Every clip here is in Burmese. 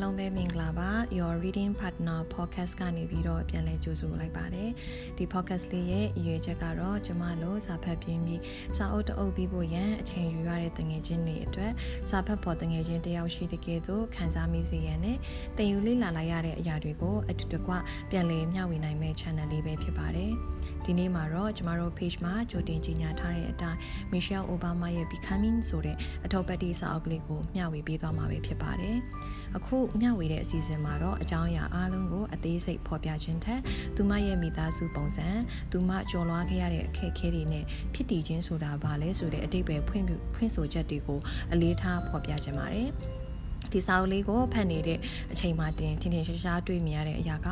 အားလုံးပဲမင်္ဂလာပါ Your Reading Partner Podcast ကနေပြီးတော့ပြန်လည်ကြိုဆိုလိုက်ပါတယ်ဒီ podcast လေးရဲ့အရွေချက်ကတော့ကျမတို့စာဖတ်ပြင်းပြီးစာအုပ်တအုပ်ပြီးဖို့ရန်အချိန်ယူရတဲ့တငယ်ချင်းတွေအတွက်စာဖတ်ဖို့တငယ်ချင်းတယောက်ရှိတဲ့ကဲ့သို့ခံစားမိစေရန်နဲ့တင်ယူလေ့လာလိုက်ရတဲ့အရာတွေကိုအတူတကွပြန်လည်မျှဝေနိုင်မယ့် channel လေးပဲဖြစ်ပါတယ်ဒီနေ့မှာတော့ကျမတို့ page မှာကြိုတင်ကြေညာထားတဲ့အတိုင်း Michelle Obama ရဲ့ Becoming ဆိုတဲ့အထောက်ပံ့တီစာအုပ်ကလေးကိုမျှဝေပေးသွားမှာပဲဖြစ်ပါတယ်။အခုမျှဝေတဲ့အစီအစဉ်မှာတော့အကြောင်းအရာအားလုံးကိုအသေးစိတ်ဖော်ပြခြင်းထက်သူမရဲ့မိသားစုပုံစံသူမကြော်လွားခဲ့ရတဲ့အခက်အခဲတွေနဲ့ဖြစ်တည်ခြင်းဆိုတာဘာလဲဆိုတဲ့အတိတ်ပဲဖွင့်ဖွင့်ဆိုချက်တွေကိုအလေးထားဖော်ပြခြင်းပါတယ်။ ဒီစာအုပ်လေးကိုဖတ်နေတဲ့အချိန်မှတင်ထင်ထင်ရှားရှားတွေ့မြင်ရတဲ့အရာက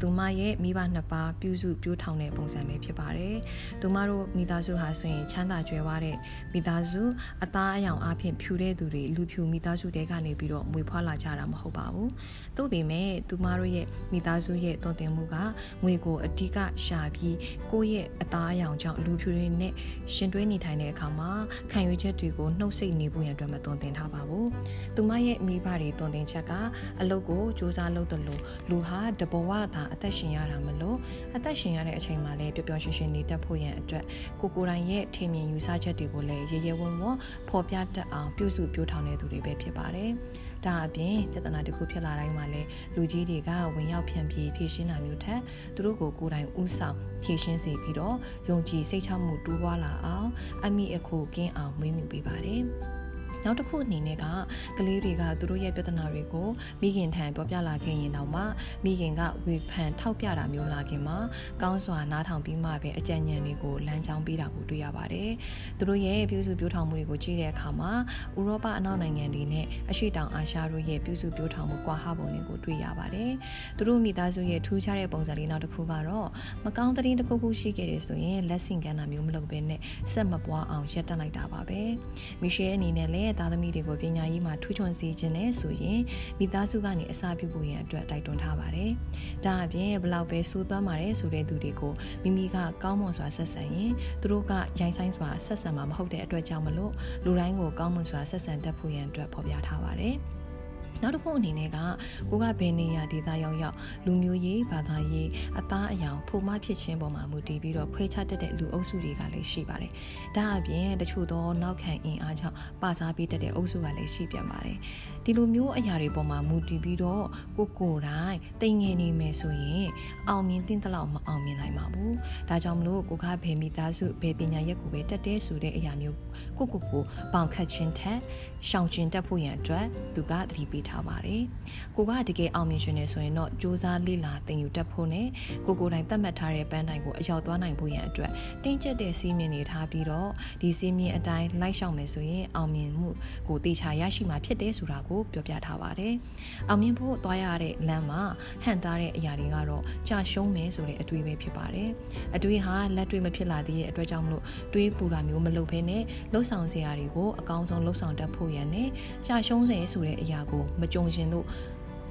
သူမရဲ့မိဘနှစ်ပါးပြုစုပြိုးထောင်တဲ့ပုံစံပဲဖြစ်ပါတယ်။သူမတို့မိသားစုဟာဆိုရင်ချမ်းသာကြွယ်ဝတဲ့မိသားစုအသားအယောင်အဖြစ်ဖြူတဲ့သူတွေလူဖြူမိသားစုတဲကနေပြီးတော့မွေဖွားလာကြတာမဟုတ်ပါဘူး။သို့ပေမဲ့သူမတို့ရဲ့မိသားစုရဲ့တုံ့တင်မှုကငွေကိုအဓိကရှာပြီးကိုယ့်ရဲ့အသားအယောင်ကြောင့်လူဖြူတွေနဲ့ရှင်တွဲနေထိုင်တဲ့အခါမှာခံယူချက်တွေကိုနှုတ်ဆက်နေဖို့ရန်အတွက်မတုံ့တင်ထားပါဘူး။သူမရဲ့မိဘတွေတုံတင်ချက်ကအလုပ်ကိုစူးစမ်းလုပ်တယ်လို့လူဟာတဘဝသာအသက်ရှင်ရတာမလို့အသက်ရှင်ရတဲ့အချိန်မှာလည်းပျော်ပျော်ရွှင်ရွှင်နေတတ်ဖို့ရန်အတွက်ကိုကိုယ်တိုင်ရဲ့ထင်မြင်ယူဆချက်တွေကိုလည်းရေရဲဝံ့ဝံ့ဖော်ပြတတ်အောင်ပြုစုပြောထောင်တဲ့သူတွေပဲဖြစ်ပါတယ်။ဒါအပြင်ပြဿနာတစ်ခုဖြစ်လာတိုင်းမှာလည်းလူကြီးတွေကဝင်ရောက်ဖြန့်ပြေးဖြည့်ရှင်းတာမျိုးထက်သူတို့ကိုကိုယ်တိုင်ဥဆောင်ဖြည့်ရှင်းစေပြီးတော့ယုံကြည်စိတ်ချမှုတိုးပွားလာအောင်အမိအခုကင်းအောင်မွေးမြူပေးပါတယ်။ နောက်တစ်ခုအနေနဲ့ကကလေးတွေကသူတို့ရဲ့ပြဿနာတွေကိုမိခင်ထံပြောပြလာခဲ့ရင်တော့မှမိခင်ကဝေဖန်ထောက်ပြတာမျိုးလာခင်မှာကောင်းစွာနားထောင်ပြီးမှပဲအကြံဉာဏ်တွေကိုလမ်းကြောင်းပေးတာကိုတွေ့ရပါတယ်။သူတို့ရဲ့ပြုစုပြောထောင်မှုတွေကိုကြည့်တဲ့အခါမှာဥရောပအနောက်နိုင်ငံတွေနဲ့အရှေ့တောင်အာရှတို့ရဲ့ပြုစုပြောထောင်မှုကွာဟပုံတွေကိုတွေ့ရပါတယ်။သူတို့မိသားစုရဲ့ထူးခြားတဲ့ပုံစံလေးနောက်တစ်ခုကတော့မကောင်းတဲ့တစ်ခုခုရှိခဲ့တယ်ဆိုရင်လက်ဆင့်ကမ်းတာမျိုးမလုပ်ဘဲနဲ့ဆက်မပွားအောင်ရပ်တန့်လိုက်တာပါပဲ။မီရှဲအနေနဲ့လည်းရဲ့သားသမီးတွေကိုပညာရေးမှာထူးချွန်စေခြင်းနဲ့ဆိုရင်မိသားစုကနေအစာပြုဖို့ရန်အတွက်တိုက်တွန်းထားပါတယ်။ဒါအပြင်ဘလောက်ပဲစိုးသွမ်းပါတယ်ဆိုတဲ့သူတွေကိုမိမိကကောင်းမွန်စွာဆက်ဆံရင်သူတို့ကရိုင်းဆိုင်စွာဆက်ဆံမှာမဟုတ်တဲ့အတွက်ကြောင့်မလို့လူတိုင်းကိုကောင်းမွန်စွာဆက်ဆံတတ်ဖို့ရန်အတွက်ဖော်ပြထားပါတယ်။ နောက်တစ်ခုအနေနဲ့ကကိုကဘယ်နေရာဒေသရောက်ရောက်လူမျိုးရေးဘာသာရေးအသားအယောင်ဖိုမဖြစ်ခြင်းပေါ်မှာမူတည်ပြီးတော့ခွဲခြားတတ်တဲ့လူအုပ်စုတွေကလည်းရှိပါတယ်။ဒါအပြင်တချို့သောနောက်ခံအင်အားကြောင့်ပါစားပေးတတ်တဲ့အုပ်စုကလည်းရှိပြန်ပါတယ်။ဒီလိုမျိုးအရာတွေပေါ်မှာမူတည်ပြီးတော့ကိုကိုတိုင်းတိမ်ငယ်နေမယ်ဆိုရင်အောင်မြင်တဲ့လောက်မအောင်မြင်နိုင်ပါဘူး။ဒါကြောင့်မလို့ကိုကဘယ်မိသားစုဘယ်ပညာရက်ကိုပဲတက်တဲ့ဆိုတဲ့အရာမျိုးကိုကိုကိုပေါင်ခတ်ခြင်းထက်ရှောင်ကျဉ်တတ်ဖို့ရန်အတွက်သူကသတိပေးထားပါတယ်။ကိုကတကယ်အောင်မြင်ရှင်နေဆိုရင်တော့စူးစမ်းလေ့လာသင်ယူတတ်ဖို့နဲ့ကိုကိုတိုင်သတ်မှတ်ထားတဲ့ပန်းတိုင်ကိုအရောက်သွားနိုင်ဖို့ရန်အတွက်တင်းကျပ်တဲ့စီးမြင်တွေထားပြီးတော့ဒီစီးမြင်အတိုင်းလိုက်ရှောက်မယ်ဆိုရင်အောင်မြင်မှုကိုတေချာရရှိမှာဖြစ်တယ်ဆိုတာကိုပြောပြထားပါတယ်။အောင်မြင်ဖို့သွားရတဲ့လမ်းမှာဟန်တာတဲ့အရာတွေကတော့ကြာရှုံးမယ်ဆိုတဲ့အတွေးပဲဖြစ်ပါတယ်။အတွေးဟာလက်တွေ့မဖြစ်လာသေးတဲ့အတွက်ကြောင့်မလို့တွေးပူတာမျိုးမလုပ်ဘဲနဲ့လှုပ်ဆောင်စရာတွေကိုအကောင်းဆုံးလှုပ်ဆောင်တတ်ဖို့ရန်နဲ့ကြာရှုံးစေဆိုတဲ့အရာကိုမကြုံရှင်လို့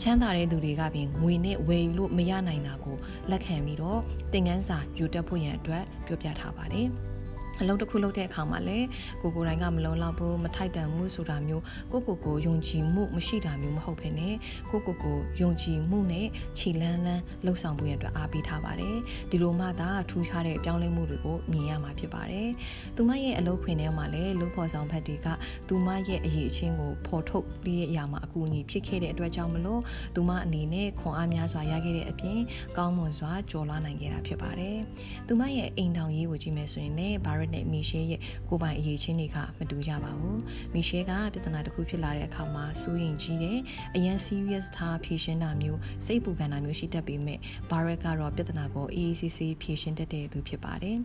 ချမ်းသာတဲ့သူတွေကပြင်ငွေနဲ့ဝယ်ယူလို့မရနိုင်တာကိုလက်ခံပြီးတော့သင်ခန်းစာယူတတ်ဖို့ရန်အတွက်ပြောပြထားပါတယ်။ အလုပ်တစ်ခုလုပ်တဲ့အခါမှာလည်းကိုကိုတိုင်းကမလုံလောက်ဘူးမထိုက်တန်မှုဆိုတာမျိုးကိုကိုကိုယုံကြည်မှုမရှိတာမျိုးမဟုတ်ဘဲနဲ့ကိုကိုကိုယုံကြည်မှုနဲ့ခြေလန်းလန်းလှုပ်ဆောင်ဖို့ရအတွက်အားပေးထားပါတယ်ဒီလိုမှသာထူးခြားတဲ့ပြောင်းလဲမှုတွေကိုမြင်ရမှာဖြစ်ပါတယ်သူမရဲ့အလုပ်ခွင်ထဲမှာလည်းလူဖော်ဆောင်ဖက်တွေကသူမရဲ့အရေးအချင်းကိုဖော်ထုတ်ပြီးရဲ့အရာမှာအကူအညီဖြစ်ခဲ့တဲ့အတွက်ကြောင့်မလို့သူမအနေနဲ့ခွန်အားများစွာရခဲ့တဲ့အပြင်ကောင်းမွန်စွာကြော်လွှားနိုင်ခဲ့တာဖြစ်ပါတယ်သူမရဲ့အိမ်တောင်ရေးကိုကြည့်မယ်ဆိုရင်လည်းဘာရက်နဲ့မီရှဲရဲ့ကိုပိုင်အရေးချင်းတွေကမတူကြပါဘူးမီရှဲကပြဿနာတစ်ခုဖြစ်လာတဲ့အခါမှာစိုးရင်ကြီးတယ်အရန် serious ထားဖြေရှင်းတာမျိုးစိတ်ပူပန်တာမျိုးရှိတတ်ပေမဲ့ဘာရက်ကတော့ပြဿနာကိုအေးအေးဆေးဆေးဖြေရှင်းတတ်တဲ့သူဖြစ်ပါတယ်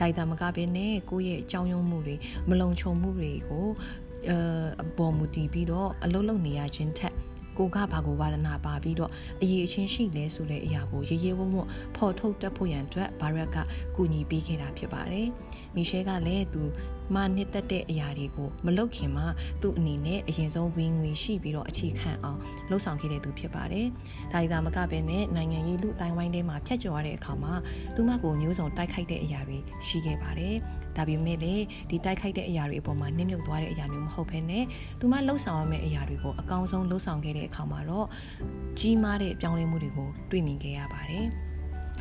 ဒါဒါမကဘဲနဲ့ကိုယ့်ရဲ့အကြောင်းရုံးမှုတွေမလုံခြုံမှုတွေကိုအပေါ်မူတည်ပြီးတော့အလုံးလုံးနေရခြင်းထက် ကိုကဘာကိုဝါသနာပါပြီးတော့အရေးအချင်းရှိလဲဆိုတဲ့အရာကိုရေရေဝုံဝုံဖော်ထုတ်တတ်ဖို့ရန်အတွက်ဘာရက်ကကူညီပေးခဲ့တာဖြစ်ပါတယ်။မီရှဲကလည်းသူ မနှစ်သက်တဲ့အရာတွေကိုမလုပ်ခင်မှာသူ့အနေနဲ့အရင်ဆုံးဝင်ငွေရှိပြီးတော့အခြေခံအောင်လှုပ်ဆောင်ခဲ့တဲ့သူဖြစ်ပါတယ်။ဒါဤသာမကပဲနဲ့နိုင်ငံရေးလူတိုင်းဝိုင်းထဲမှာဖြတ်ကျော်ရတဲ့အခါမှာသူမကိုမျိုးစုံတိုက်ခိုက်တဲ့အရာတွေရှိခဲ့ပါတယ်။ဒါပေမဲ့လေဒီတိုက်ခိုက်တဲ့အရာတွေအပေါ်မှာနှိမ့်မြုပ်သွားတဲ့အရာမျိုးမဟုတ်ဘဲနဲ့သူမလှုပ်ဆောင်ရမယ့်အရာတွေကိုအကောင်းဆုံးလှုပ်ဆောင်ခဲ့တဲ့အခါမှာတော့ကြီးမားတဲ့အပြောင်းလဲမှုတွေကိုတွေ့မြင်ခဲ့ရပါတယ်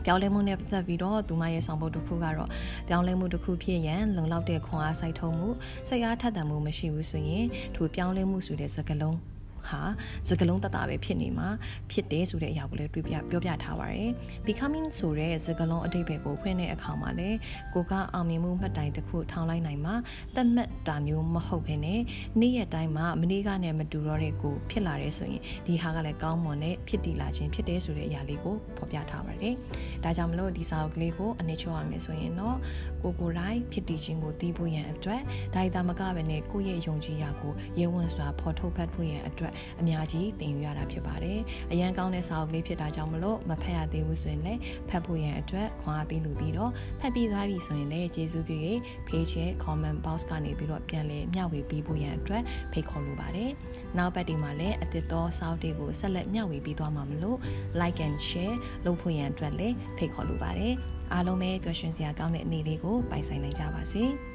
ပြောင်းလဲမှုနဲ့ပတ်သက်ပြီးတော့သူမရဲ့ဆောင်ပုဒ်တစ်ခုကတော့ပြောင်းလဲမှုတစ်ခုဖြစ်ရန်လုံလောက်တဲ့ခွန်အားစိုက်ထုံးမှုစိတ်အားထက်သန်မှုမရှိဘူးဆိုရင်ထိုပြောင်းလဲမှုဆိုတဲ့စကားလုံး ဟာစကလုံးတတပဲဖြစ်နေမှာဖြစ်တယ်ဆိုတဲ့အရာကိုလည်းတွေ့ပြပြောပြထားပါတယ် becoming ဆိုတဲ့စကလုံးအတိတ်ပဲကိုဖွင့်တဲ့အခါမှာလည်းကိုကအောင်မြင်မှုမှတ်တိုင်တစ်ခုထောင်းလိုက်နိုင်မှာတတ်မှတ်တာမျိုးမဟုတ်ဘဲနဲ့နေ့ရက်တိုင်းမှာမနေ့ကနဲ့မတူတော့တဲ့ကိုဖြစ်လာတယ်ဆိုရင်ဒီဟာကလည်းကောင်းမွန်တဲ့ဖြစ်တည်လာခြင်းဖြစ်တယ်ဆိုတဲ့အရာလေးကိုဖော်ပြထားပါတယ်ဒါကြောင့်မလို့ဒီစာအုပ်ကလေးကိုအနေချိုးရမယ်ဆိုရင်တော့ကိုကိုတိုင်းဖြစ်တည်ခြင်းကိုသိဖို့ရန်အတွက်ဒါဒါမကပဲနဲ့ကိုယ့်ရဲ့ယုံကြည်ရာကိုရဲဝံစွာဖော်ထုတ်ဖတ်ဖို့ရန်အတွက်အများကြီးသင်ယူရတာဖြစ်ပါတယ်။အရန်ကောင်းတဲ့စာအုပ်လေးဖြစ်တာကြောင့်မလို့မဖတ်ရသေးဘူးဆိုရင်လည်းဖတ်ဖို့ရန်အတွက်ခွန်အားပေးလို့ပြီးတော့ဖတ်ပြီးသွားပြီဆိုရင်လည်းကျေးဇူးပြု၍ page ရဲ့ comment box ကနေပြီးတော့ပြန်လည်မျှဝေပေးဖို့ရန်အတွက်ဖိတ်ခေါ်လိုပါတယ်။နောက်ပတ်ဒီမှာလည်းအသစ်သောစာအုပ်တွေကိုဆက်လက်မျှဝေပေးသွားမှာမလို့ like and share လုပ်ဖို့ရန်အတွက်လည်းဖိတ်ခေါ်လိုပါတယ်။အားလုံးပဲပျော်ရွှင်စရာကောင်းတဲ့အနေလေးကိုပိုင်ဆိုင်နိုင်ကြပါစေ။